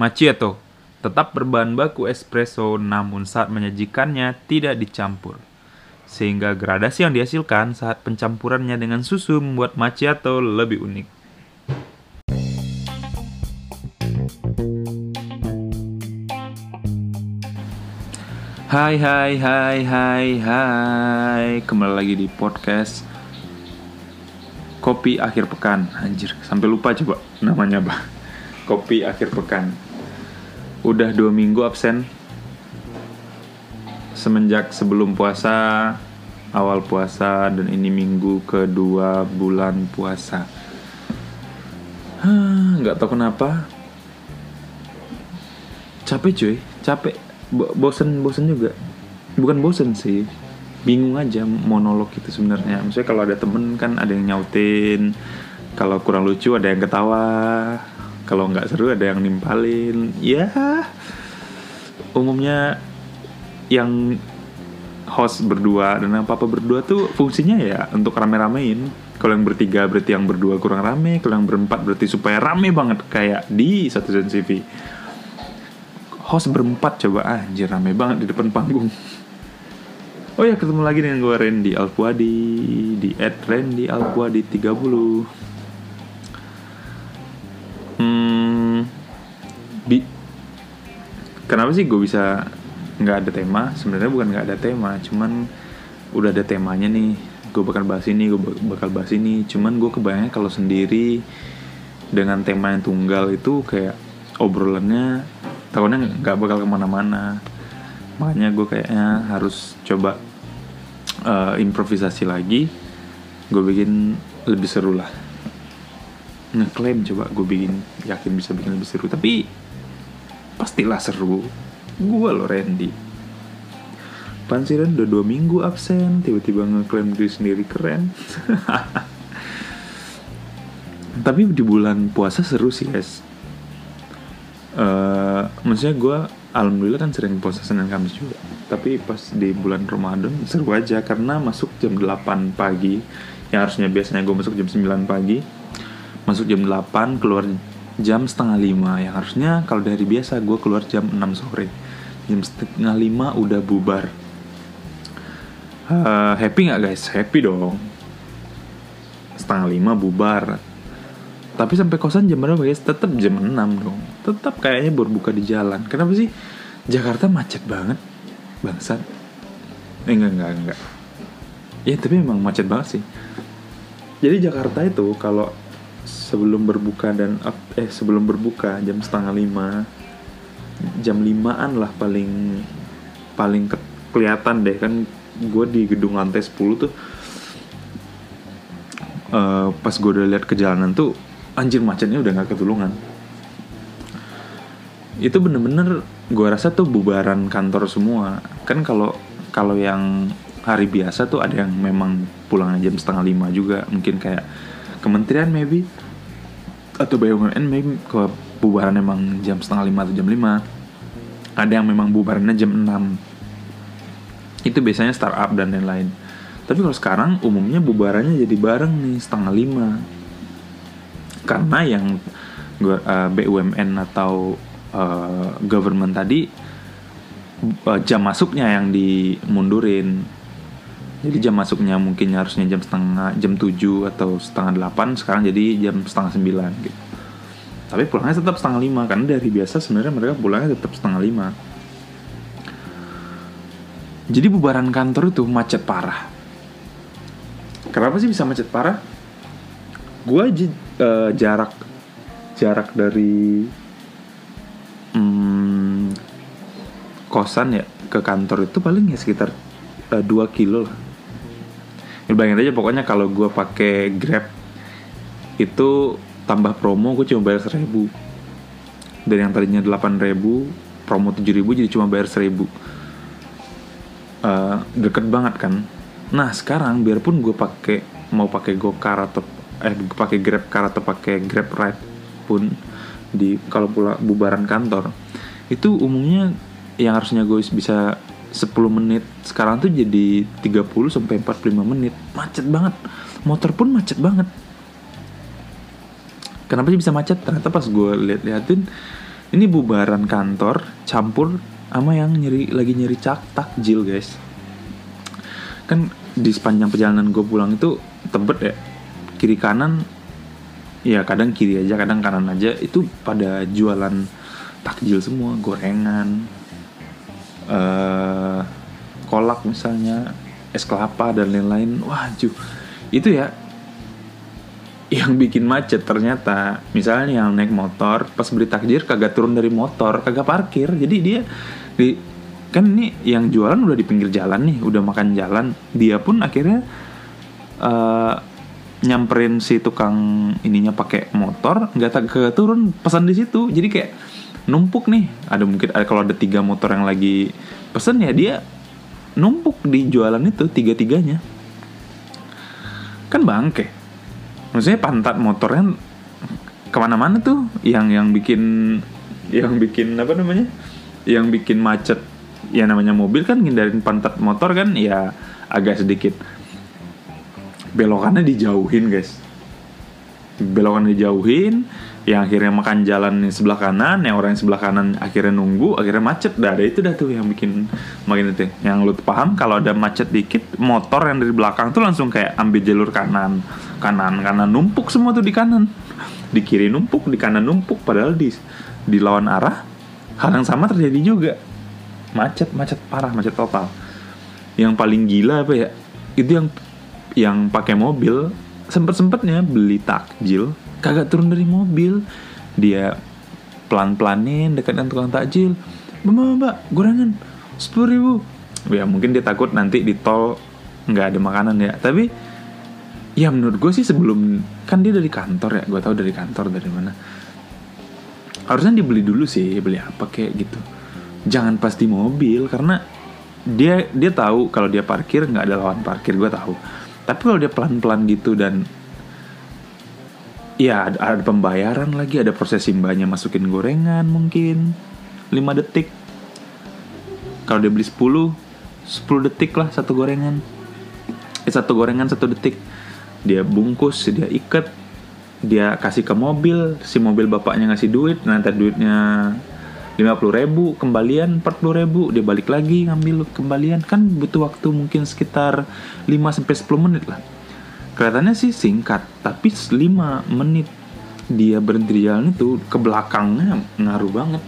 Macchiato tetap berbahan baku espresso namun saat menyajikannya tidak dicampur. Sehingga gradasi yang dihasilkan saat pencampurannya dengan susu membuat macchiato lebih unik. Hai hai hai hai hai Kembali lagi di podcast Kopi Akhir Pekan Anjir, sampai lupa coba namanya apa Kopi Akhir Pekan Udah dua minggu absen. Semenjak sebelum puasa Awal puasa Dan ini minggu kedua bulan puasa. Hah, Gak tau kenapa. Capek cuy, capek. Bo- Bosen, bosen juga. Bukan bosen sih. Bingung aja monolog itu sebenarnya. Maksudnya kalau ada temen kan ada yang nyautin. Kalau kurang lucu ada yang ketawa kalau nggak seru ada yang nimpalin. Ya umumnya yang host berdua dan apa apa berdua tuh fungsinya ya untuk rame-ramein. Kalau yang bertiga berarti yang berdua kurang rame kalau yang berempat berarti supaya rame banget kayak di satu TV host berempat coba ah, anjir rame banget di depan panggung. Oh ya ketemu lagi dengan gue Randy Alpuadi di at Randy Alpuadi 30 Hmm, bi kenapa sih gue bisa nggak ada tema? Sebenarnya bukan nggak ada tema, cuman udah ada temanya nih. Gue bakal bahas ini, gue bakal bahas ini. Cuman gue kebayangnya kalau sendiri dengan tema yang tunggal itu kayak obrolannya takutnya nggak bakal ke mana-mana. Makanya gue kayaknya harus coba uh, improvisasi lagi. Gue bikin lebih seru lah ngeklaim coba gue bikin yakin bisa bikin lebih seru. Tapi pastilah seru. Gue lo Randy. Pansiran udah dua minggu absen tiba-tiba ngeklaim diri sendiri keren. Tapi di bulan puasa seru sih guys. Uh, maksudnya gue alhamdulillah kan sering puasa Senin Kamis juga. Tapi pas di bulan Ramadan seru aja. Karena masuk jam 8 pagi. Yang harusnya biasanya gue masuk jam 9 pagi masuk jam 8 keluar jam setengah 5 yang harusnya kalau dari biasa gue keluar jam 6 sore. Jam setengah 5 udah bubar. Uh, happy nggak guys? Happy dong. Setengah 5 bubar. Tapi sampai kosan jam berapa guys? Tetap jam 6 dong. Tetap kayaknya berbuka di jalan. Kenapa sih? Jakarta macet banget. Bangsat. Eh, enggak enggak enggak ya tapi memang macet banget sih. Jadi Jakarta itu kalau sebelum berbuka dan eh sebelum berbuka jam setengah lima. Jam limaan lah paling paling ke, kelihatan deh. Kan gue di gedung lantai 10 tuh uh, pas gue udah lihat ke jalanan tuh anjir macetnya udah nggak ketulungan. Itu bener-bener gue rasa tuh bubaran kantor semua. Kan kalau kalau yang hari biasa tuh ada yang memang pulang jam setengah lima juga. Mungkin kayak kementerian maybe. Atau BUMN maybe. Ke bubaran emang jam setengah lima atau jam lima. Ada yang memang bubarannya jam 6 itu biasanya startup dan lain-lain. Tapi kalau sekarang umumnya bubarannya jadi bareng nih setengah lima. Karena yang eh, BUMN atau uh, government tadi uh, jam masuknya yang dimundurin jadi jam masuknya mungkin harusnya jam setengah jam 7 atau setengah 8 sekarang jadi jam setengah 9 gitu. Tapi pulangnya tetap setengah lima karena dari biasa sebenarnya mereka pulangnya tetap setengah lima. Jadi bubaran kantor itu macet parah. Kenapa sih bisa macet parah? Gue uh, jarak jarak dari hmm, kosan ya ke kantor itu paling ya sekitar uh, 2 kilo lah ya, bayangin aja pokoknya kalau gue pakai grab itu tambah promo gue cuma bayar seribu. Dan yang tadinya delapan ribu promo tujuh ribu jadi cuma bayar seribu. Uh, deket banget kan? Nah sekarang biarpun gue pakai mau pakai gokar atau eh pakai grab car atau pakai grab ride pun di kalau pula bubaran kantor itu umumnya yang harusnya gue bisa 10 menit. Sekarang tuh jadi 30 sampai 45 menit. Macet banget. Motor pun macet banget. Kenapa sih bisa macet? Ternyata pas gue lihat liatin ini bubaran kantor campur sama yang nyeri lagi nyeri cak takjil guys. Kan di sepanjang perjalanan gue pulang itu tebet ya. Kiri kanan ya kadang kiri aja kadang kanan aja. Itu pada jualan takjil semua gorengan eh kolak misalnya es kelapa dan lain-lain. Wah itu ya yang bikin macet ternyata. Misalnya yang naik motor pas beli takjil kagak turun dari motor kagak parkir. Jadi dia di kan ini yang jualan udah di pinggir jalan nih udah makan jalan. Dia pun akhirnya eh, nyamperin si tukang ininya pakai motor nggak tak ke turun pesan di situ. Jadi kayak numpuk nih. Ada mungkin ada kalau ada tiga motor yang lagi pesen ya dia numpuk di jualan itu tiga tiganya kan bangke. Maksudnya pantat motornya ke mana-mana tuh yang yang bikin yang bikin apa namanya? Yang bikin macet. Ya namanya mobil kan ngindarin pantat motor kan ya agak sedikit. Belokannya dijauhin guys. Belokan dijauhin yang akhirnya makan jalan yang sebelah kanan yang orang yang sebelah kanan akhirnya nunggu akhirnya macet. Dah ada itu dah tuh yang bikin makin itu. Yang lu paham kalau ada macet dikit motor yang dari belakang tuh langsung kayak ambil jalur kanan kanan kanan numpuk semua tuh di kanan. Di kiri numpuk di kanan numpuk padahal di di lawan arah hal yang sama terjadi juga. Macet macet parah macet total. Yang paling gila apa ya? Itu yang yang pakai mobil sempet sempetnya beli takjil kagak turun dari mobil. Dia pelan pelanin dekat dengan tukang takjil. Mbak, mbak gorengan sepuluh ribu. Ya mungkin dia takut nanti di tol nggak ada makanan ya. Tapi ya menurut gue sih sebelum kan dia dari kantor ya gue tahu dari kantor dari mana. Harusnya dibeli dulu sih beli apa kayak gitu. Jangan pas di mobil karena dia dia tahu kalau dia parkir nggak ada lawan parkir gue tahu. Tapi kalau dia pelan pelan gitu dan ya ada, ada pembayaran lagi ada proses simbahnya masukin gorengan mungkin. 5 detik. Kalau dia beli 10 10 detik lah satu gorengan. Eh, satu gorengan satu detik. Dia bungkus dia ikat dia kasih ke mobil. Si mobil bapaknya ngasih duit nanti duitnya 50 ribu kembalian 40 ribu dia balik lagi ngambil kembalian. Kan butuh waktu mungkin sekitar 5 sampai 10 menit lah kelihatannya sih singkat tapi 5 menit dia berhenti di jalan itu ke belakangnya ngaruh banget.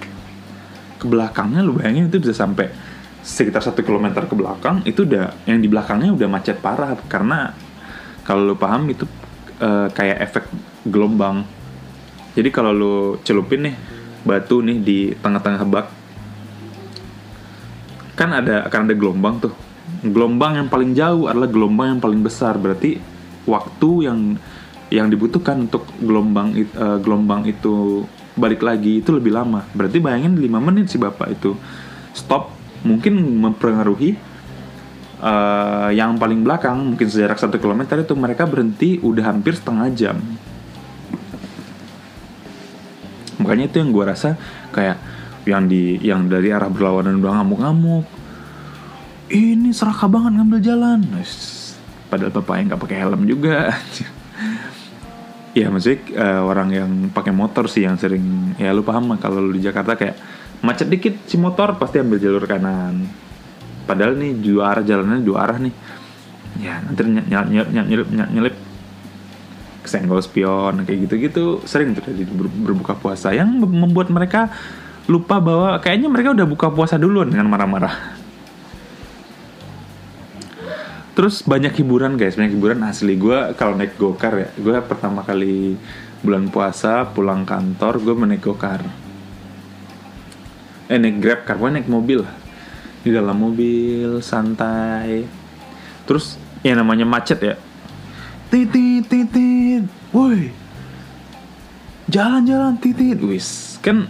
Ke belakangnya lu bayangin itu bisa sampai sekitar satu kilometer ke belakang itu udah yang di belakangnya udah macet parah. Karena kalau lu paham itu eh, kayak efek gelombang. Jadi kalau lu celupin nih batu nih di tengah-tengah bak kan ada akan ada gelombang tuh. Gelombang yang paling jauh adalah gelombang yang paling besar. Berarti waktu yang yang dibutuhkan untuk gelombang eh, gelombang itu balik lagi itu lebih lama. Berarti bayangin 5 menit si bapak itu. Stop mungkin mempengaruhi eh, yang paling belakang mungkin sejarak satu kilometer itu mereka berhenti udah hampir setengah jam. Makanya itu yang gue rasa kayak yang di yang dari arah berlawanan udah ngamuk-ngamuk. Ini serakah banget ngambil jalan padahal bapaknya nggak pakai helm juga. Ya maksudnya eh, orang yang pakai motor sih yang sering ya lu paham kalau lu di Jakarta kayak macet dikit si motor pasti ambil jalur kanan. Padahal nih dua arah jalannya dua arah nih. Ya nanti ny- ny- ny- ny- nyelip ny- nyelip. Kesenggol spion kayak gitu-gitu sering terjadi di ber- berbuka puasa. Yang mem- membuat mereka lupa bahwa kayaknya mereka udah buka puasa duluan dengan marah-marah Terus banyak hiburan guys, banyak hiburan asli. Gue kalau naik gokar ya, gue pertama kali bulan puasa pulang kantor gue menaik gokar. Eh naik grab car, gue naik mobil. Di dalam mobil santai. Terus ya namanya macet ya. Titit titit, woi. Jalan-jalan titit, wis. Kan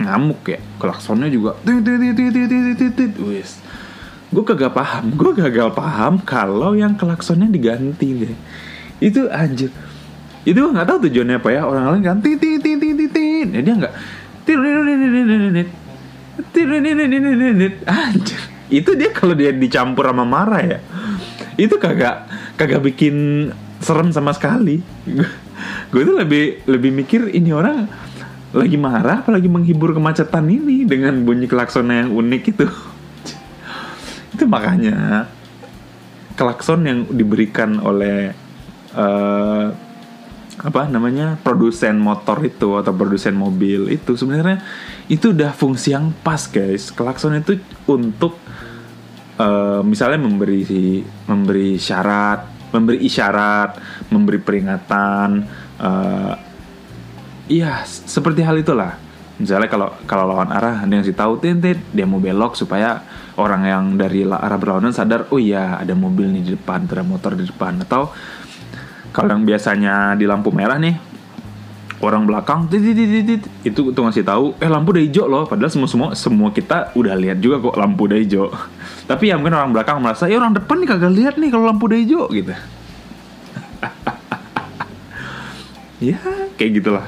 ngamuk ya, klaksonnya juga titit titit titit titit, wis gue kagak paham gue gagal paham kalau yang klaksonnya diganti deh itu anjir itu gue nggak tahu tujuannya apa ya orang lain kan titit titit titit ya dia nggak anjir itu dia kalau dia dicampur sama marah ya itu kagak kagak bikin serem sama sekali gue tuh lebih lebih mikir ini orang lagi marah apalagi menghibur kemacetan ini dengan bunyi klaksonnya yang unik itu itu makanya klakson yang diberikan oleh eh, apa namanya produsen motor itu atau produsen mobil itu sebenarnya itu udah fungsi yang pas guys klakson itu untuk eh, misalnya memberi memberi syarat memberi isyarat memberi peringatan Iya, seperti hal itulah. Misalnya kalau kalau lawan arah ada yang sih tahu tintit dia mau belok supaya orang yang dari arah berlawanan sadar oh iya ada mobil nih di depan, ada motor di depan. Atau kalau yang biasanya di lampu merah nih orang belakang itu tuh ngasih tahu eh lampu udah hijau loh. Padahal semua semua semua kita udah lihat juga kok lampu udah hijau. Tapi ya mungkin orang belakang merasa ya orang depan nih kagak lihat nih kalau lampu udah hijau gitu. Ya kayak gitulah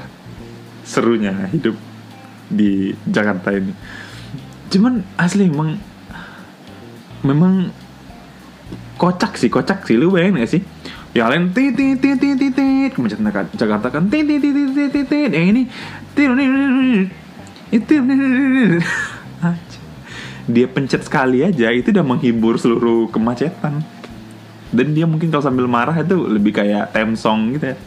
serunya hidup di Jakarta ini. Cuman asli emang memang kocak sih kocak sih. Lu bayangin gak sih? Yang lain tit tit tit tit tit Jakarta kan tit tit tit tit tit tit yang ini tit itu dia pencet sekali aja itu udah menghibur seluruh kemacetan. Dan dia mungkin kalau sambil marah itu lebih kayak theme song gitu ya.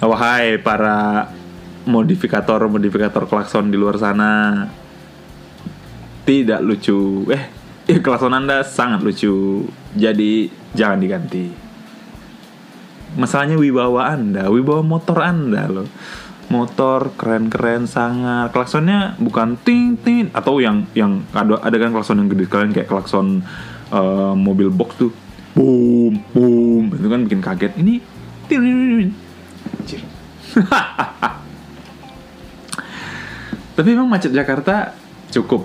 Wahai para modifikator-modifikator klakson di luar sana Tidak lucu. Eh, klakson anda sangat lucu. Jadi jangan diganti. Masalahnya wibawa anda Wibawa motor anda loh. Motor keren-keren sangat. Klaksonnya bukan ting ting. Atau yang yang ada, ada kan klakson yang gede kalian Kayak klakson eh, mobil box tuh. Boom, boom. Itu kan bikin kaget. Ini. Tapi memang macet Jakarta cukup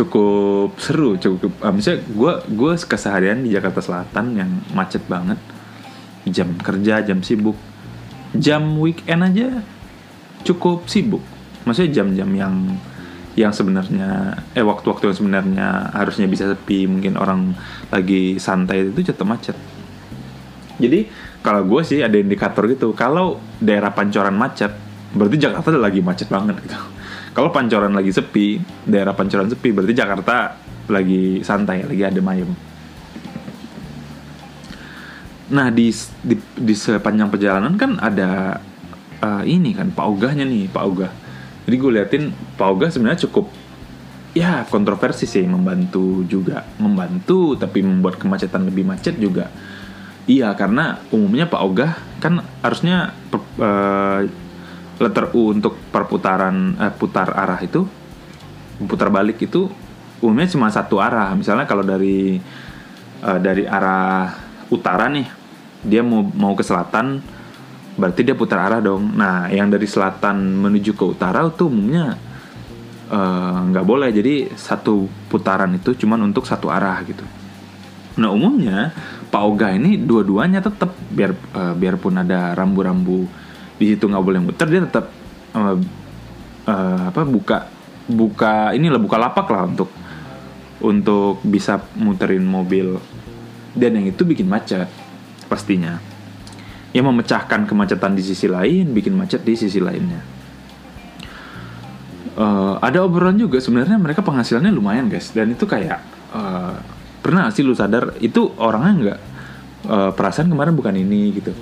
cukup seru, cukup. Uh, misalnya gue gue keseharian di Jakarta Selatan yang macet banget. Jam kerja, jam sibuk, jam weekend aja cukup sibuk. Maksudnya jam-jam yang yang sebenarnya eh waktu-waktu yang sebenarnya harusnya bisa sepi mungkin orang lagi santai itu tetap macet jadi kalau gue sih ada indikator gitu kalau daerah pancoran macet berarti Jakarta lagi macet banget gitu kalau pancoran lagi sepi daerah pancoran sepi berarti Jakarta lagi santai lagi ada mayem nah di di, di sepanjang perjalanan kan ada uh, ini kan Pak Ogahnya nih Pak Ogah. Jadi gue liatin Pak Ogah sebenarnya cukup ya kontroversi sih membantu juga. Membantu tapi membuat kemacetan lebih macet juga. Iya, karena umumnya Pak Ogah kan harusnya uh, letter U untuk perputaran uh, putar arah itu putar balik itu umumnya cuma satu arah. Misalnya kalau dari uh, dari arah utara nih, dia mau mau ke selatan, berarti dia putar arah dong. Nah, yang dari selatan menuju ke utara itu umumnya nggak uh, boleh. Jadi satu putaran itu cuma untuk satu arah gitu. Nah umumnya Pak Oga ini dua-duanya tetap biar uh, biarpun ada rambu-rambu di situ nggak boleh muter dia tetap uh, uh, apa buka buka inilah buka lapak lah untuk untuk bisa muterin mobil. Dan yang itu bikin macet pastinya. Yang memecahkan kemacetan di sisi lain bikin macet di sisi lainnya. Uh, ada obrolan juga sebenarnya mereka penghasilannya lumayan guys. Dan itu kayak uh, pernah sih lu sadar itu orangnya nggak uh, perasaan kemarin bukan ini gitu.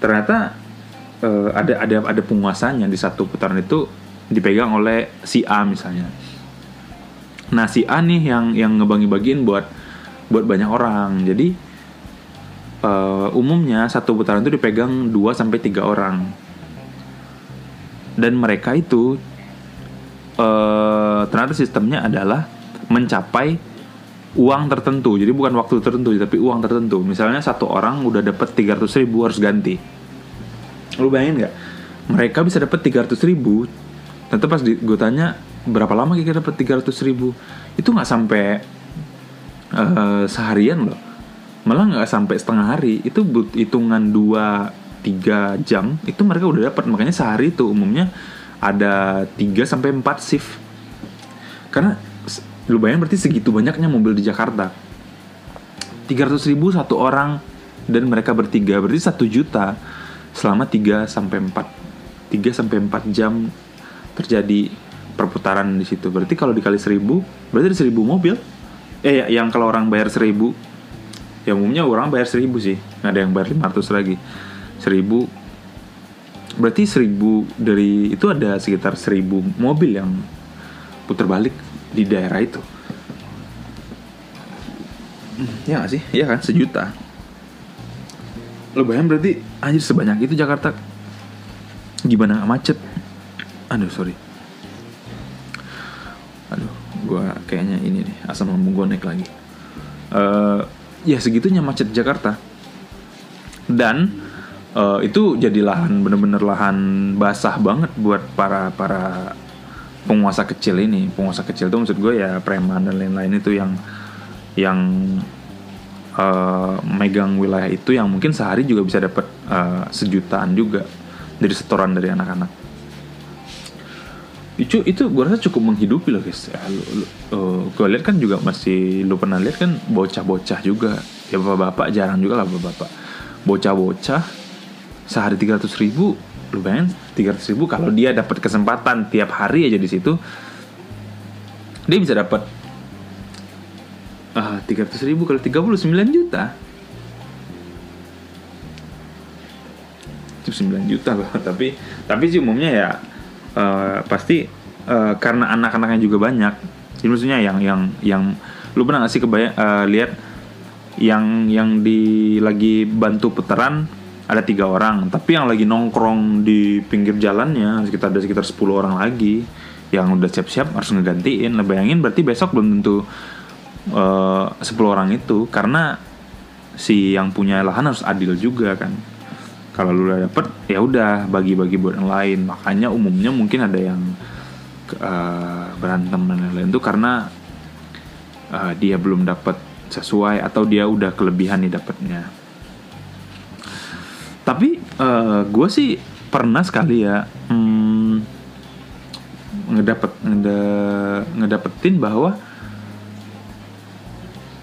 Ternyata uh, ada ada ada penguasanya di satu putaran itu dipegang oleh si A misalnya. Nah si A nih yang yang ngebagi-bagiin buat buat banyak orang. Jadi uh, umumnya satu putaran itu dipegang 2 sampai tiga orang. Dan mereka itu uh, ternyata sistemnya adalah mencapai uang tertentu. Jadi bukan waktu tertentu tapi uang tertentu. Misalnya satu orang udah dapat 300 ribu harus ganti lu bayangin nggak? Mereka bisa dapat 300 ribu. Nanti pas gue tanya berapa lama kira dapat 300 ribu? Itu nggak sampai uh, seharian loh. Malah nggak sampai setengah hari. Itu hitungan 2 3 jam itu mereka udah dapat makanya sehari itu umumnya ada 3 sampai 4 shift. Karena lu bayangin berarti segitu banyaknya mobil di Jakarta. 300 ribu satu orang dan mereka bertiga berarti satu juta selama 3 sampai 4 3 sampai 4 jam terjadi perputaran di situ. Berarti kalau dikali 1000 berarti ada 1000 mobil. Eh ya, yang kalau orang bayar 1000 ya umumnya orang bayar 1000 sih. Nggak ada yang bayar 500 lagi. 1000 berarti 1000 dari itu ada sekitar 1000 mobil yang putar balik di daerah itu. Hmm, Ya gak sih? Iya kan? Sejuta. Lo bayangin berarti anjir sebanyak itu Jakarta gimana macet? Aduh sorry. Aduh, gua kayaknya ini nih asam lambung gue naik lagi. Eh ya segitunya macet Jakarta. Dan eh, itu jadi lahan bener-bener lahan basah banget buat para para penguasa kecil ini. Penguasa kecil tuh maksud gue ya preman dan lain-lain itu yang yang eh, megang wilayah itu yang mungkin sehari juga bisa dapat eh, sejutaan juga dari setoran dari anak-anak. Itu itu gue rasa cukup menghidupi loh guys. Ya, lu, lu, eh, gue lihat kan juga masih lu pernah lihat kan bocah-bocah juga. Ya bapak-bapak jarang juga lah bapak-bapak. Bocah-bocah sehari 300 ribu lu bayangin 300 ribu kalau dia dapat kesempatan tiap hari aja di situ dia bisa dapat ah 300 ribu kali 39 juta. Itu 9 juta loh tapi tapi sih umumnya ya eh, pasti eh, karena anak-anaknya juga banyak. Jadi maksudnya yang yang yang lu pernah gak sih kebayang eh, lihat yang yang di lagi bantu putaran ada tiga orang tapi yang lagi nongkrong di pinggir jalannya sekitar ada sekitar 10 orang lagi yang udah siap-siap harus ngegantiin. Lah bayangin berarti besok belum tentu eh, 10 orang itu karena si yang punya lahan harus adil juga kan. Kalau lu udah dapet ya udah bagi-bagi buat yang lain. Makanya umumnya mungkin ada yang eh, berantem dan lain-lain itu karena eh, dia belum dapat sesuai atau dia udah kelebihan nih dapatnya tapi gue sih pernah sekali ya hmm, ngedapet ngeda- ngedapetin bahwa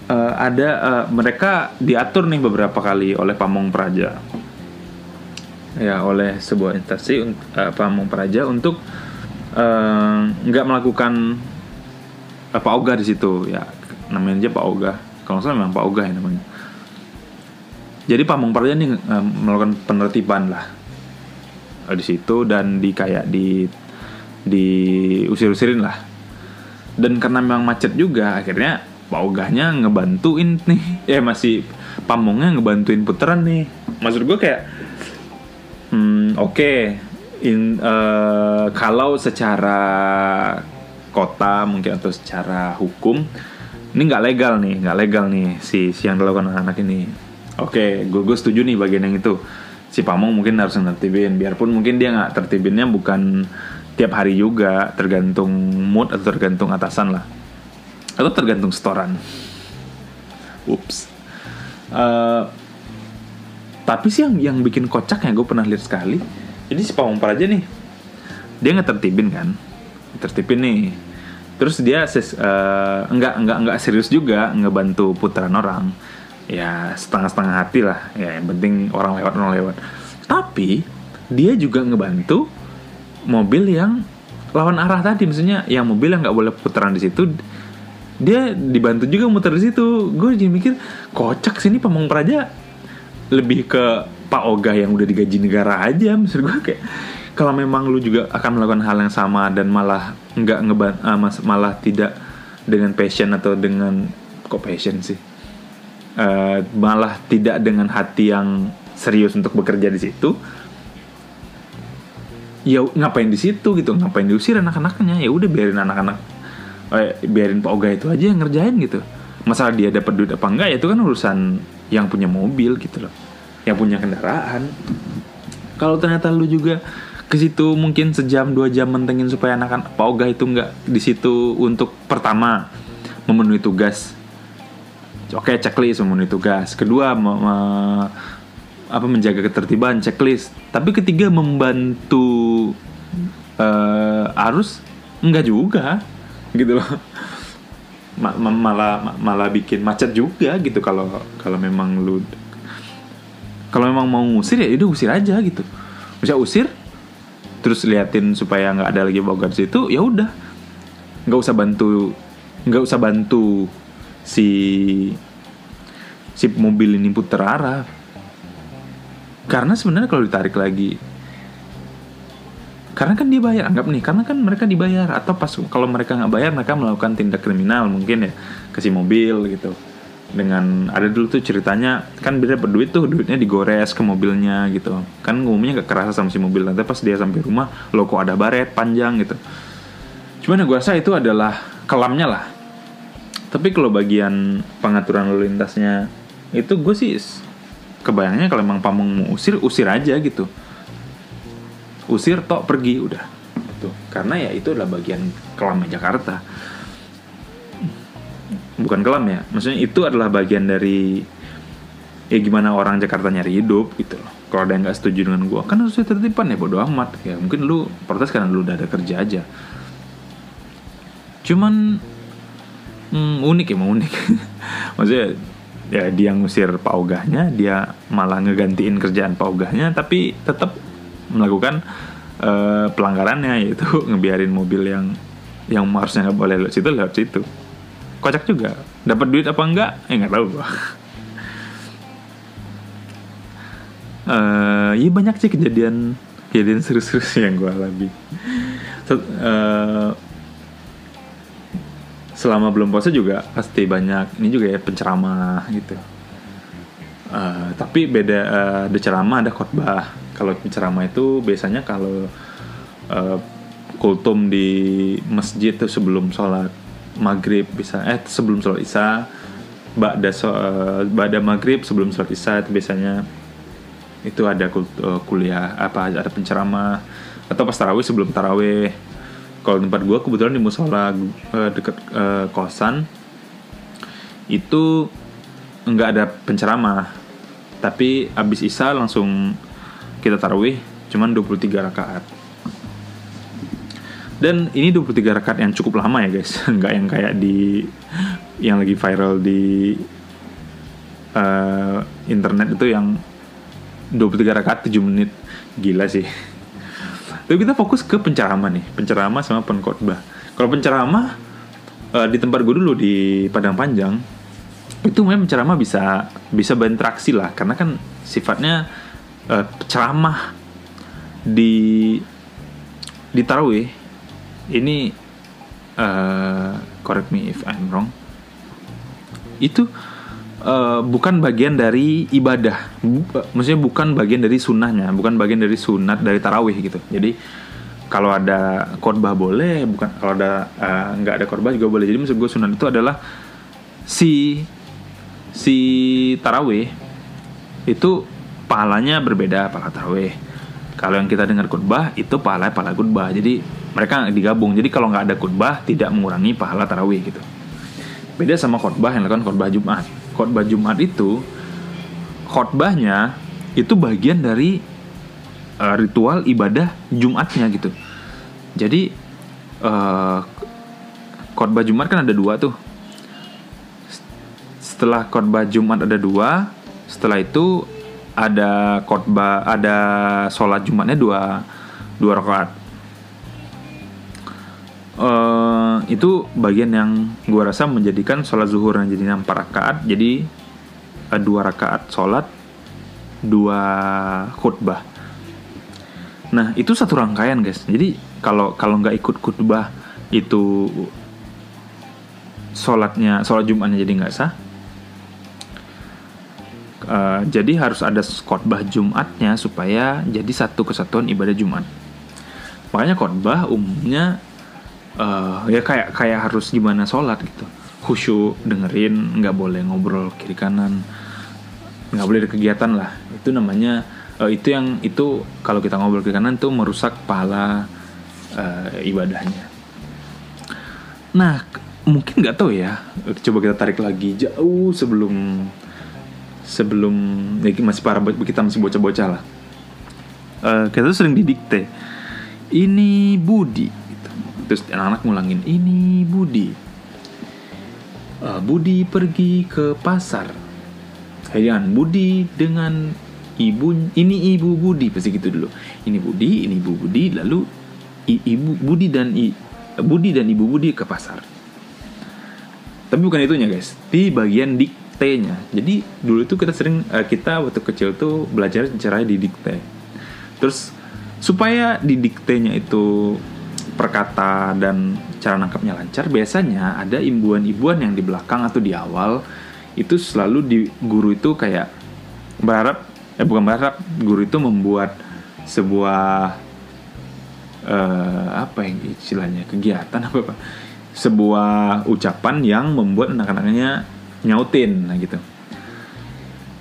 eh, ada eh, mereka diatur nih beberapa kali oleh Pamong Praja. Ya oleh sebuah instansi un- eh, Pamong Praja untuk nggak melakukan eh, Pak Oga di situ. Ya namanya aja Pak Oga kalau salah memang Pak Oga ya namanya. Jadi Pamong Praja nih eh, melakukan penertiban lah. Eh, di situ dan di kayak di diusir-usirin lah. Dan karena memang macet juga akhirnya Pak Ogahnya ngebantuin nih. Ya masih Pamongnya ngebantuin putaran nih. Maksud gue kayak hmm, oke in eh, kalau secara kota mungkin atau secara hukum ini nggak legal nih nggak legal nih si, si yang dilakukan anak ini. Oke gue gue setuju nih bagian yang itu. Si Pamong mungkin harus nertibin biarpun mungkin dia nggak tertibinnya bukan tiap hari juga tergantung mood atau tergantung atasan lah atau tergantung setoran. Ups. Eh, tapi sih yang yang bikin kocak ya gue pernah lihat sekali jadi si Pamong Praja nih. Dia nggak tertibin kan? Tertibin nih. Terus dia ses, eh, enggak enggak enggak serius juga ngebantu putaran orang. Ya setengah-setengah hati lah. Ya yang penting orang lewat orang lewat. Tapi dia juga ngebantu mobil yang lawan arah tadi. Maksudnya yang mobil yang nggak boleh putaran di situ dia dibantu juga muter di situ. Gue jadi mikir kocak sini Pamong Praja. Lebih ke Pak Ogah yang udah digaji negara aja maksud gue kayak kalau memang lu juga akan melakukan hal yang sama dan malah nggak ngeban ah, mas- malah tidak dengan passion atau dengan kok passion sih? Eh, malah tidak dengan hati yang serius untuk bekerja di situ ya ngapain di situ gitu ngapain diusir anak-anaknya? Ya udah biarin anak-anak eh, biarin Pak Oga itu aja yang ngerjain gitu. Masalah dia dapat duit apa enggak ya itu kan urusan yang punya mobil gitu loh. Yang punya kendaraan. Kalau ternyata lu juga ke situ mungkin sejam dua jam mentengin supaya anak-anak Pak Oga itu enggak di situ untuk pertama memenuhi tugas. Oke checklist memenuhi tugas. Kedua me- me- apa menjaga ketertiban checklist. Tapi ketiga membantu eh, arus enggak juga gitu loh. Ma- ma- malah ma- malah bikin macet juga gitu kalau kalau memang lu kalau memang mau ngusir ya udah usir aja gitu. Bisa usir terus liatin supaya nggak ada lagi bogar situ ya udah. Nggak usah bantu nggak usah bantu si si mobil ini putar arah karena sebenarnya kalau ditarik lagi karena kan dia bayar anggap nih karena kan mereka dibayar. Atau pas kalau mereka nggak bayar mereka melakukan tindak kriminal mungkin ya. Ke si mobil gitu. Dengan ada dulu tuh ceritanya kan dia dapat duit tuh duitnya digores ke mobilnya gitu. Kan umumnya gak kerasa sama si mobil. Nanti pas dia sampai rumah lo kok ada baret panjang? gitu. Cuman gue rasa itu adalah kelamnya lah. Tapi kalau bagian pengaturan lalu lintasnya itu gue sih kebayangnya kalau emang pamong mau usir usir aja gitu usir tok pergi udah. Tuh karena ya itu adalah bagian kelamnya Jakarta. Bukan kelam ya maksudnya itu adalah bagian dari ya gimana orang Jakarta nyari hidup gitu loh. Kalau ada yang nggak setuju dengan gue kan harusnya tertipan ya bodo amat. Ya mungkin lu protes karena lu udah ada kerja aja. Cuman hmm, unik ya mau unik. Maksudnya ya dia ngusir Pak Ogahnya dia malah ngegantiin kerjaan Pak Ogahnya tapi tetap melakukan uh, pelanggarannya yaitu ngebiarin mobil yang yang harusnya nggak boleh lewat situ lewat situ. Kocak juga. Dapat duit apa enggak? Eh nggak tahu gua. Uh, ya banyak sih kejadian kejadian seru-seru yang gue alami. Uh, selama belum puasa juga pasti banyak ini juga ya penceramah gitu. Uh, tapi beda uh, ada ceramah ada khotbah kalau penceramah itu biasanya kalau uh, kultum di masjid tuh sebelum sholat maghrib bisa eh sebelum sholat isya ba'da so, uh, ba'da maghrib sebelum sholat isya itu biasanya itu ada kuliah apa ada penceramah atau pas tarawih sebelum tarawih. Kalau tempat gue kebetulan di musola uh, deket uh, kosan itu nggak ada penceramah. Tapi abis isa langsung kita tarawih cuman 23 rakaat. Dan ini 23 rakaat yang cukup lama ya guys. Nggak yang kayak di yang lagi viral di uh, internet itu yang 23 rakaat 7 menit. Gila sih. Tapi kita fokus ke penceramah nih, penceramah sama pengkhotbah. Kalau penceramah uh, di tempat gue dulu di Padang Panjang itu memang penceramah bisa bisa berinteraksi lah. Karena kan sifatnya uh, ceramah di di tarawih ini uh, correct me if I'm wrong itu uh, bukan bagian dari ibadah, uh, maksudnya bukan bagian dari sunnahnya, bukan bagian dari sunat dari tarawih gitu. Jadi kalau ada khotbah boleh, bukan kalau ada uh, nggak ada khotbah juga boleh. Jadi maksud gue sunat itu adalah si si tarawih itu pahalanya berbeda pahala tarawih. Kalau yang kita dengar khutbah itu pahala pahala khutbah. Jadi mereka digabung. Jadi kalau nggak ada khutbah tidak mengurangi pahala tarawih gitu. Beda sama khutbah yang lakukan khutbah Jumat khotbah Jumat itu khotbahnya itu bagian dari uh, ritual ibadah Jumatnya gitu. Jadi uh, khotbah Jumat kan ada dua tuh. Setelah khotbah Jumat ada dua, setelah itu ada khotbah ada sholat Jumatnya dua dua rakaat. Uh, itu bagian yang gue rasa menjadikan sholat zuhur yang jadi empat rakaat. Jadi uh, dua rakaat sholat dua khutbah. Nah itu satu rangkaian guys. Jadi kalau kalau nggak ikut khutbah itu sholatnya sholat jumatnya jadi nggak sah uh, jadi harus ada khutbah jumatnya supaya jadi satu kesatuan ibadah jumat. Makanya khutbah umumnya uh, ya kayak kayak harus gimana sholat gitu. Khusyuk dengerin nggak boleh ngobrol kiri kanan. Nggak boleh ada kegiatan lah. Itu namanya uh, itu yang itu kalau kita ngobrol kiri kanan tuh merusak pahala uh, ibadahnya. Nah mungkin nggak tahu ya. Coba kita tarik lagi. Jauh sebelum sebelum ya masih para kita masih bocah-bocah lah. Uh, kita tuh sering didikte ini Budi terus anak-anak ngulangin ini Budi. Uh, Budi pergi ke pasar. Jangan Budi dengan ibu ini ibu Budi pasti gitu dulu. Ini Budi ini ibu Budi lalu i- ibu Budi dan i, Budi dan ibu Budi ke pasar. Tapi bukan itunya guys. Di bagian diktenya jadi dulu itu kita sering eh, kita waktu kecil tuh belajar caranya di dikte terus supaya di diktenya itu perkata dan cara nangkapnya lancar biasanya ada imbuan-imbuan yang di belakang atau di awal itu selalu di guru itu kayak berharap eh bukan berharap guru itu membuat sebuah eh, apa yang istilahnya kegiatan apa apa sebuah ucapan yang membuat anak-anaknya nyautin nah gitu.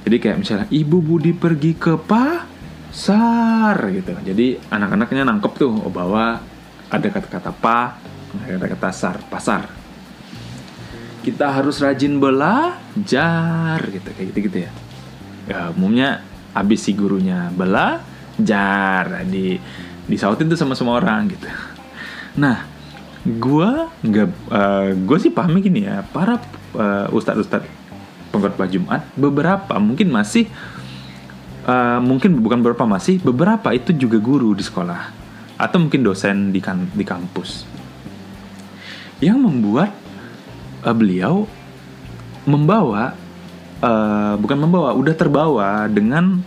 Jadi kayak misalnya ibu Budi pergi ke pasar gitu. Jadi anak-anaknya nangkep tuh oh bahwa ada kata-kata pa ada kata-kata sar pasar. Kita harus rajin belajar gitu kayak gitu gitu ya. Ya umumnya abis si gurunya belajar di disautin tuh sama semua orang gitu. Nah gue nggak gue sih pahami gini ya para uh, ustadz ustadz pengkhotbah Jumat beberapa mungkin masih uh, mungkin bukan beberapa masih beberapa itu juga guru di sekolah atau mungkin dosen di kan di kampus. Yang membuat uh, beliau membawa uh, bukan membawa udah terbawa dengan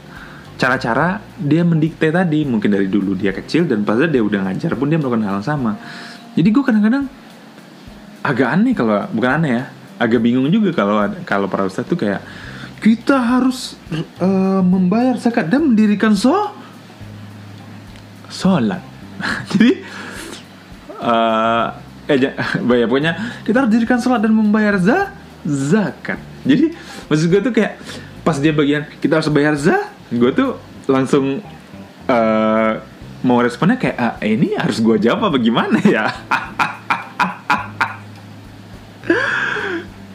cara-cara dia mendikte tadi. Mungkin dari dulu dia kecil dan pas dia udah ngajar pun dia melakukan hal yang sama. Jadi gue kadang-kadang agak aneh kalau bukan aneh ya agak bingung juga kalau kalau para ustadz tuh kayak kita harus uh, membayar zakat dan mendirikan so sholat. Jadi uh, eh ya pokoknya kita harus dirikan sholat dan membayar za zakat. Jadi maksud gue tuh kayak pas dia bagian kita harus bayar za gue tuh langsung uh, mau responnya kayak ah, ini harus gue jawab apa gimana ya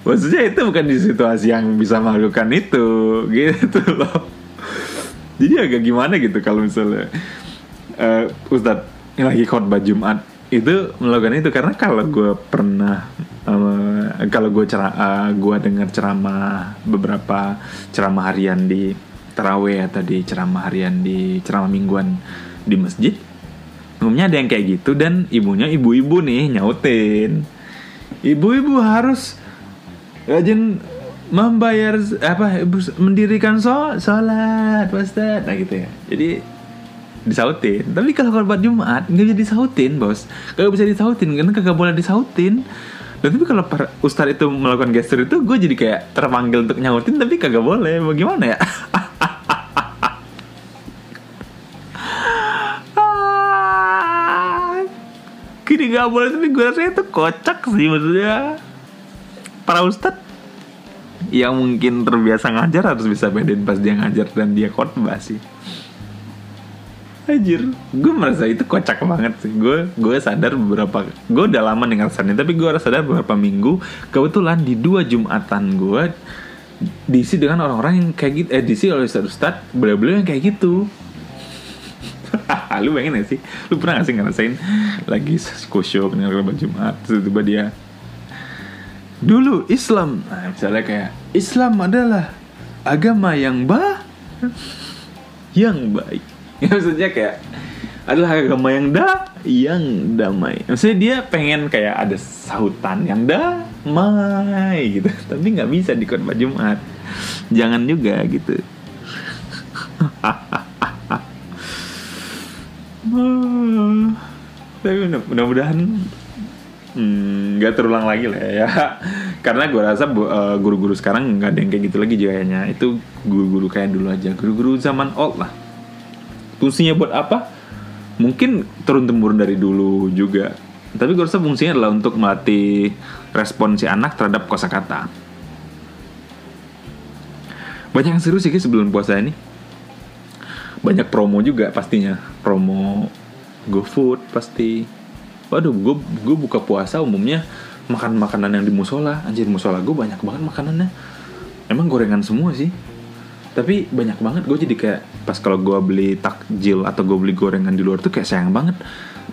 maksudnya itu bukan di situasi yang bisa melakukan itu gitu loh. Jadi agak gimana gitu kalau misalnya uh, Ustadz ini lagi khotbah Jumat. Itu melakukan itu karena kalau gue pernah um, kalau gue ceramah uh, gue dengar ceramah beberapa ceramah harian di terawih atau di ceramah harian di ceramah mingguan di masjid umumnya ada yang kayak gitu dan ibunya ibu-ibu nih nyautin. Ibu-ibu harus rajin membayar apa mendirikan sholat Ustaz nah gitu ya. Jadi disautin. Tapi kalau khotbah Jumat nggak bisa disautin bos. Kagak bisa disautin karena kagak boleh disautin. Dan tapi kalau para ustadz itu melakukan gestur itu gue jadi kayak terpanggil untuk nyautin tapi kagak boleh. Bagaimana ya? Gini nggak boleh tapi gue rasa itu kocak sih maksudnya para ustadz yang mungkin terbiasa ngajar harus bisa bedain pas dia ngajar dan dia khotbah sih Anjir, gue merasa itu kocak banget sih. Gue gue sadar beberapa, gue udah lama dengar ini, tapi gue sadar beberapa minggu kebetulan di dua jumatan gue diisi dengan orang-orang yang kayak gitu, eh diisi oleh ustadz ustadz beliau-beliau yang kayak gitu. lu pengen gak sih? Lu pernah gak sih ngerasain lagi kusyuk dengan Jumat, tiba-tiba dia dulu Islam, nah, misalnya kayak Islam adalah agama yang bah yang baik. Ya, maksudnya kayak adalah agama yang da yang damai. Maksudnya dia pengen kayak ada sahutan yang damai gitu. Tapi nggak bisa di khotbah Jumat. Jangan juga gitu. Tapi mudah-mudahan nggak hmm, terulang lagi lah ya. Karena gue rasa uh, guru-guru sekarang nggak ada yang kayak gitu lagi kayaknya itu guru-guru kayak dulu aja. Guru-guru zaman old lah. Fungsinya buat apa? Mungkin turun temurun dari dulu juga. Tapi gue rasa fungsinya adalah untuk melatih respon si anak terhadap kosakata. Banyak yang seru sih sebelum puasa ini. Banyak promo juga pastinya. Promo GoFood pasti waduh gue gue buka puasa umumnya makan makanan yang di musola. Anjir musola gue banyak banget makanannya. Emang gorengan semua sih. Tapi banyak banget. Gue jadi kayak pas kalau gue beli takjil atau gue beli gorengan di luar tuh kayak sayang banget.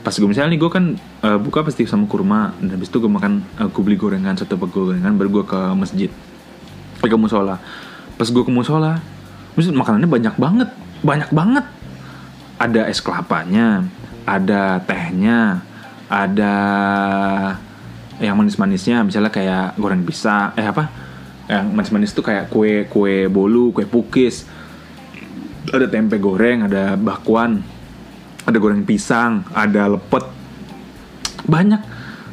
Pas gue misalnya nih gue kan uh, buka pasti sama kurma. Dan habis itu gue makan uh, gue beli gorengan satu bag gorengan baru gue ke masjid. Ke musola. Pas gue ke musola Maksud makanannya banyak banget, banyak banget. Ada es kelapanya, ada tehnya, ada yang manis-manisnya, misalnya kayak goreng pisang, eh apa? Yang manis-manis tuh kayak kue kue bolu, kue pukis. Ada tempe goreng, ada bakwan, ada goreng pisang, ada lepet. Banyak,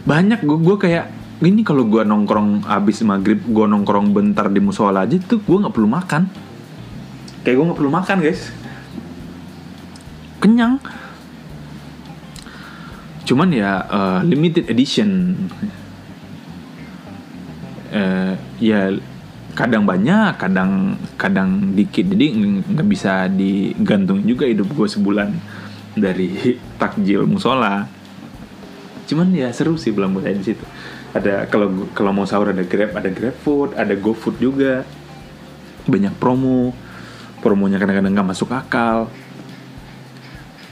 banyak. Gue gue kayak ini kalau gue nongkrong abis maghrib, gue nongkrong bentar di musola aja tuh gue nggak perlu makan. Kayak gue nggak perlu makan guys. Kenyang. Cuman ya eh, limited edition. Eh, ya kadang banyak, kadang kadang dikit. Jadi ng- nggak bisa digantung juga hidup gue sebulan dari takjil musola. Cuman ya seru sih belum mulai di situ. Ada kalau kalau mau sahur ada Grab, ada Grab Food, ada GoFood juga. Banyak promo. Promonya kadang-kadang nggak masuk akal.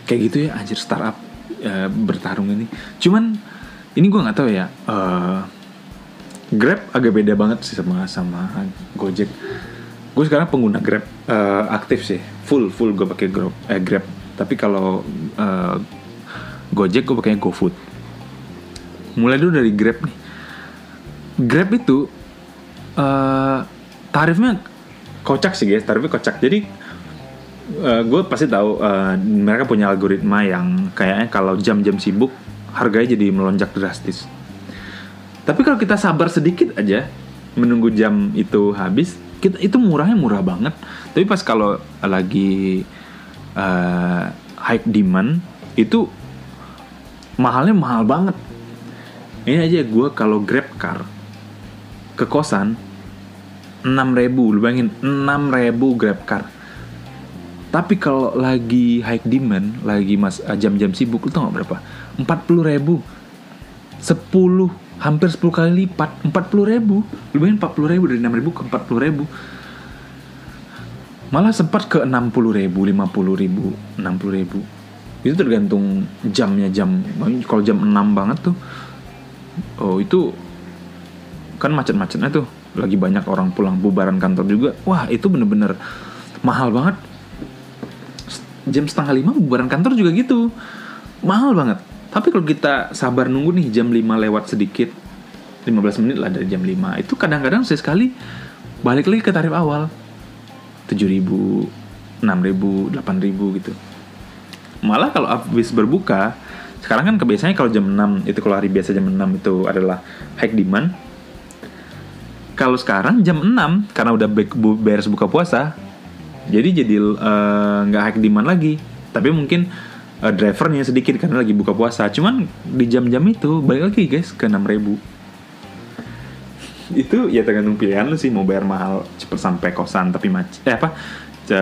Kayak gitu ya anjir startup eh, bertarung ini. Cuman ini gue nggak tahu ya. eh, Grab agak beda banget sih sama sama Gojek. Gue sekarang pengguna Grab eh, aktif sih, full full gue pakai Grab. Eh, Grab. Tapi kalau eh, Gojek gue pakainya GoFood. Mulai dulu dari Grab nih. Grab itu eh tarifnya kocak sih guys, tarifnya kocak. Jadi gue pasti tahu eh, mereka punya algoritma yang kayaknya kalau jam-jam sibuk harganya jadi melonjak drastis. Tapi kalau kita sabar sedikit aja menunggu jam itu habis, kita itu murahnya murah banget. Tapi pas kalau lagi eh, high demand itu mahalnya mahal banget. Ini aja gue kalau grab car ke kosan 6000 lu bayangin 6000 grab car tapi kalau lagi high demand lagi mas eh, jam-jam sibuk lu tau gak berapa? 40 ribu. 10 hampir 10 kali lipat 40 ribu. Lu bayangin 40 ribu dari 6 ribu ke 40 ribu. Malah sempat ke 60 ribu 50 ribu 60 ribu. Itu tergantung jamnya jam kalau jam 6 banget tuh oh itu kan macet-macetnya tuh. Lagi banyak orang pulang bubaran kantor juga. Wah itu bener-bener mahal banget jam setengah lima bubaran kantor juga gitu. Mahal banget. Tapi kalau kita sabar nunggu nih jam 5 lewat sedikit 15 menit lah dari jam 5 itu kadang-kadang sekali balik lagi ke tarif awal. 7 ribu 6 ribu 8 ribu gitu. Malah kalau habis berbuka sekarang kan kebiasaannya kalau jam 6 itu kalau hari biasa jam 6 itu adalah high demand. Kalau sekarang jam 6 karena udah beres buka puasa jadi jadi eh, nggak high demand lagi. Tapi mungkin eh, drivernya sedikit karena lagi buka puasa. Cuman di jam-jam itu balik lagi guys ke 6000 itu ya tergantung pilihan lu sih mau bayar mahal cepet sampai kosan tapi macet eh apa?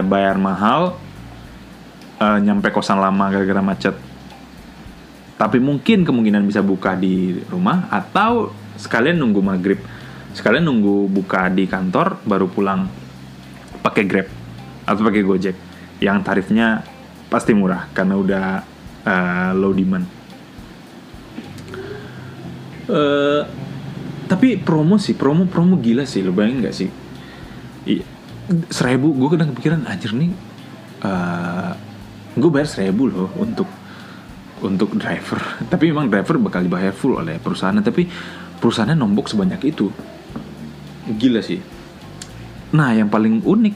Bayar mahal eh, nyampe kosan lama gara-gara macet. Tapi mungkin kemungkinan bisa buka di rumah atau sekalian nunggu maghrib. Sekalian nunggu buka di kantor baru pulang pakai grab atau pakai gojek. Yang tarifnya pasti murah karena udah eh, low demand. Eh, tapi promo sih promo promo gila sih. Lo bayangin nggak sih? Iya, seribu gue kadang kepikiran anjir nih eh gue bayar seribu loh untuk untuk driver. Tapi memang driver bakal dibayar full oleh perusahaan. Tapi perusahaannya nombok sebanyak itu. Gila sih. Nah yang paling unik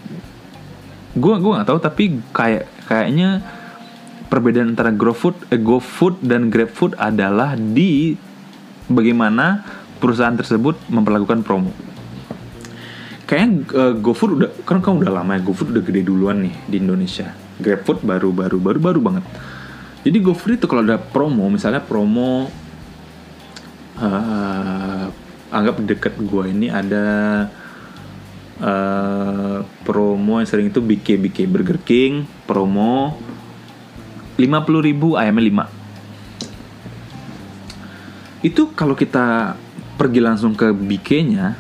gue gue nggak tahu tapi kayak kayaknya perbedaan antara GoFood, eh, GoFood dan GrabFood adalah di bagaimana perusahaan tersebut memperlakukan promo. Kayaknya eh, GoFood udah kan kamu udah lama ya GoFood udah gede duluan nih di Indonesia. GrabFood baru baru baru baru banget. Jadi GoFood itu kalau ada promo, misalnya promo eh, anggap deket gua ini ada eh, promo yang sering itu BK BK Burger King promo. 50.000 ayamnya 5 itu kalau kita pergi langsung ke BK-nya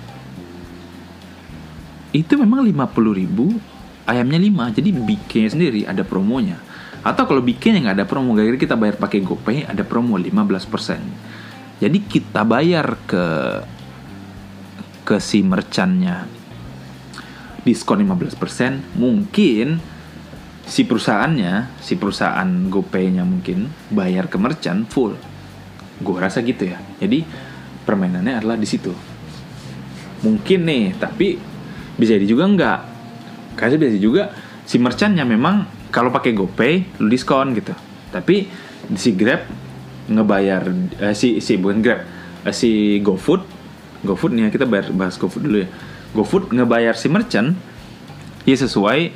itu memang 50.000 ayamnya 5 jadi BK-nya sendiri ada promonya. Atau kalau BK-nya nggak ada promo gara kita bayar pakai GoPay ada promo 15% jadi kita bayar ke ke si merchantnya diskon 15% mungkin si perusahaannya si perusahaan GoPay-nya mungkin bayar ke merchant full. Gue rasa gitu ya. Jadi permainannya adalah di situ. Mungkin nih tapi bisa jadi juga enggak. Kasih bisa juga si merchantnya memang kalau pakai GoPay lu diskon gitu. Tapi si Grab ngebayar eh, si si bukan Grab eh, si GoFood GoFood nih ya, kita bahas GoFood dulu ya GoFood ngebayar si merchant ya sesuai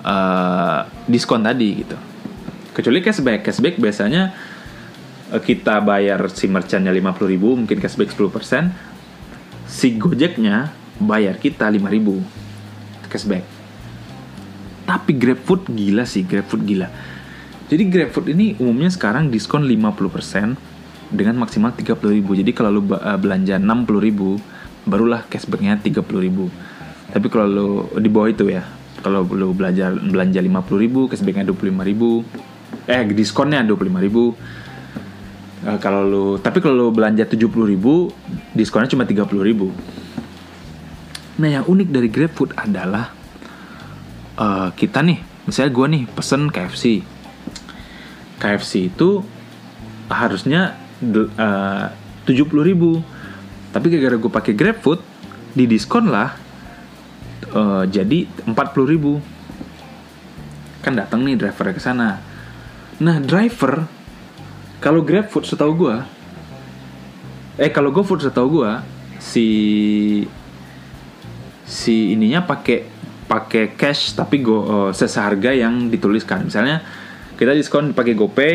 uh, diskon tadi gitu. Kecuali cashback, cashback biasanya uh, kita bayar si merchantnya 50 ribu, mungkin cashback 10%, si Gojeknya bayar kita 5 ribu cashback. Tapi GrabFood gila sih, GrabFood gila. Jadi GrabFood ini umumnya sekarang diskon 50% dengan maksimal 30 ribu. Jadi kalau lu uh, belanja 60 ribu, barulah cashbacknya 30 ribu. Tapi kalau lu di bawah itu ya, kalau lu belanja belanja 50 ribu cashbacknya 25 ribu. Eh diskonnya 25 ribu. Uh, kalau lu tapi kalau lu belanja 70 ribu diskonnya cuma 30 ribu. Nah yang unik dari GrabFood adalah uh, kita nih misalnya gue nih pesen KFC KFC itu harusnya uh, 70 ribu tapi gara-gara gue pakai GrabFood di diskon lah uh, jadi 40 ribu. Kan datang nih driver ke sana. Nah driver kalau GrabFood setahu gue eh kalau GoFood setahu gue si si ininya pakai pakai cash tapi go uh, seseharga yang dituliskan. Misalnya kita diskon pakai GoPay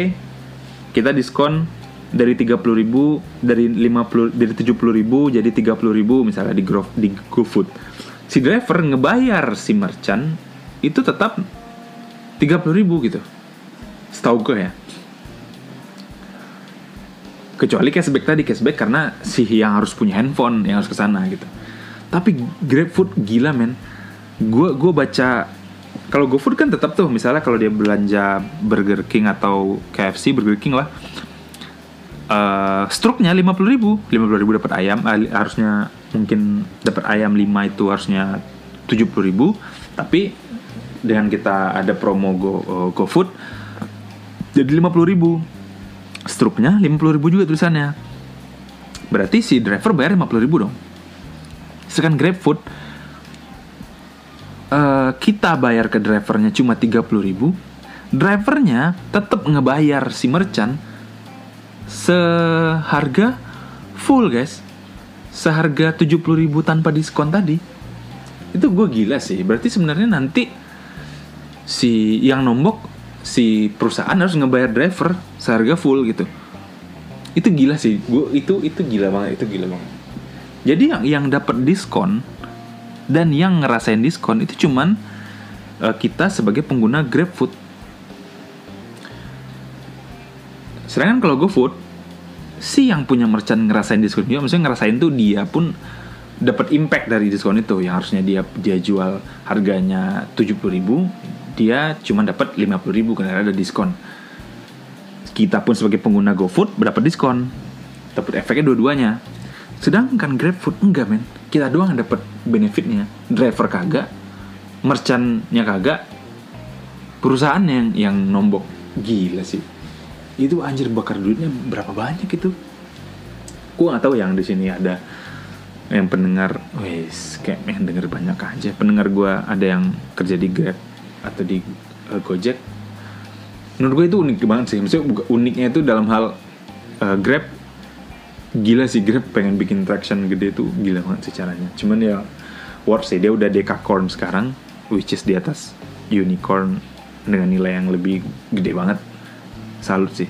kita diskon dari 30 ribu dari 50 dari 70 ribu jadi 30 ribu misalnya di Go di GoFood. Si driver ngebayar si merchant itu tetap 30 ribu gitu. Setahu gue ya. Kecuali cashback tadi cashback karena si yang harus punya handphone yang harus ke sana gitu. Tapi GrabFood gila men. Gue gue baca kalau GoFood kan tetap tuh misalnya kalau dia belanja Burger King atau KFC Burger King lah uh, struknya lima puluh ribu. lima puluh ribu dapat ayam. Uh, harusnya mungkin dapat ayam 5 itu harusnya 70 ribu. Tapi dengan kita ada promo Go uh, GoFood jadi 50 ribu. Struknya 50 ribu juga tulisannya. Berarti si driver bayar 50 ribu dong. Sekarang GrabFood uh, kita bayar ke drivernya cuma 30 ribu. Drivernya tetap ngebayar si merchant seharga full guys. Seharga 70 ribu tanpa diskon tadi. Itu gue gila sih. Berarti sebenarnya nanti si yang nombok si perusahaan harus ngebayar driver seharga full gitu. Itu gila sih. Gue itu itu gila banget itu gila banget. Jadi yang yang dapat diskon dan yang ngerasain diskon itu cuman uh, kita sebagai pengguna GrabFood sedangkan kalau GoFood si yang punya merchant ngerasain diskon juga maksudnya ngerasain tuh dia pun dapat impact dari diskon itu. Yang harusnya dia dia jual harganya 70 ribu dia cuma dapat 50 ribu karena ada diskon. Kita pun sebagai pengguna GoFood berdapat diskon dapat efeknya dua-duanya. Sedangkan GrabFood enggak men. Kita doang yang dapat benefitnya. Driver kagak merchantnya kagak perusahaan yang yang nombok. Gila sih itu anjir bakar duitnya berapa banyak itu? Gue nggak tahu yang di sini ada yang pendengar wes kayak yang denger banyak aja. Pendengar gue ada yang kerja di Grab atau di uh, Gojek. Menurut gue itu unik banget sih. Maksudnya uniknya itu dalam hal uh, Grab gila sih Grab pengen bikin traction gede itu gila banget sih caranya. Cuman ya worth sih. Dia udah decacorn sekarang which is di atas unicorn dengan nilai yang lebih gede banget salut sih.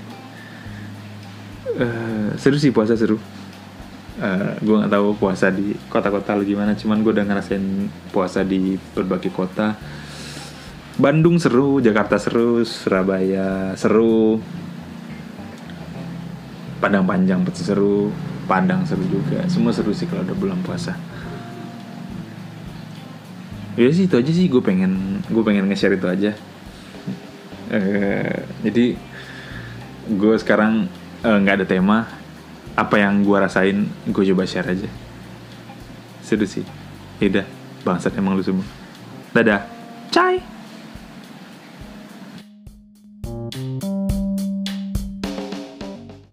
Uh, seru sih puasa seru. Uh, eh, gue nggak tahu puasa di kota-kota lu gimana cuman gue udah ngerasain puasa di berbagai kota. Bandung seru Jakarta seru Surabaya seru. Padang Panjang pasti seru Padang seru juga. Semua seru sih kalau udah bulan puasa. Ya sih itu aja sih. Gue pengen gue pengen nge-share itu aja. Uh, jadi gue sekarang eh, nggak uh, ada tema. Apa yang gue rasain gue coba share aja. Seru sih. Yaudah bangsat emang lu semua. Dadah. Cai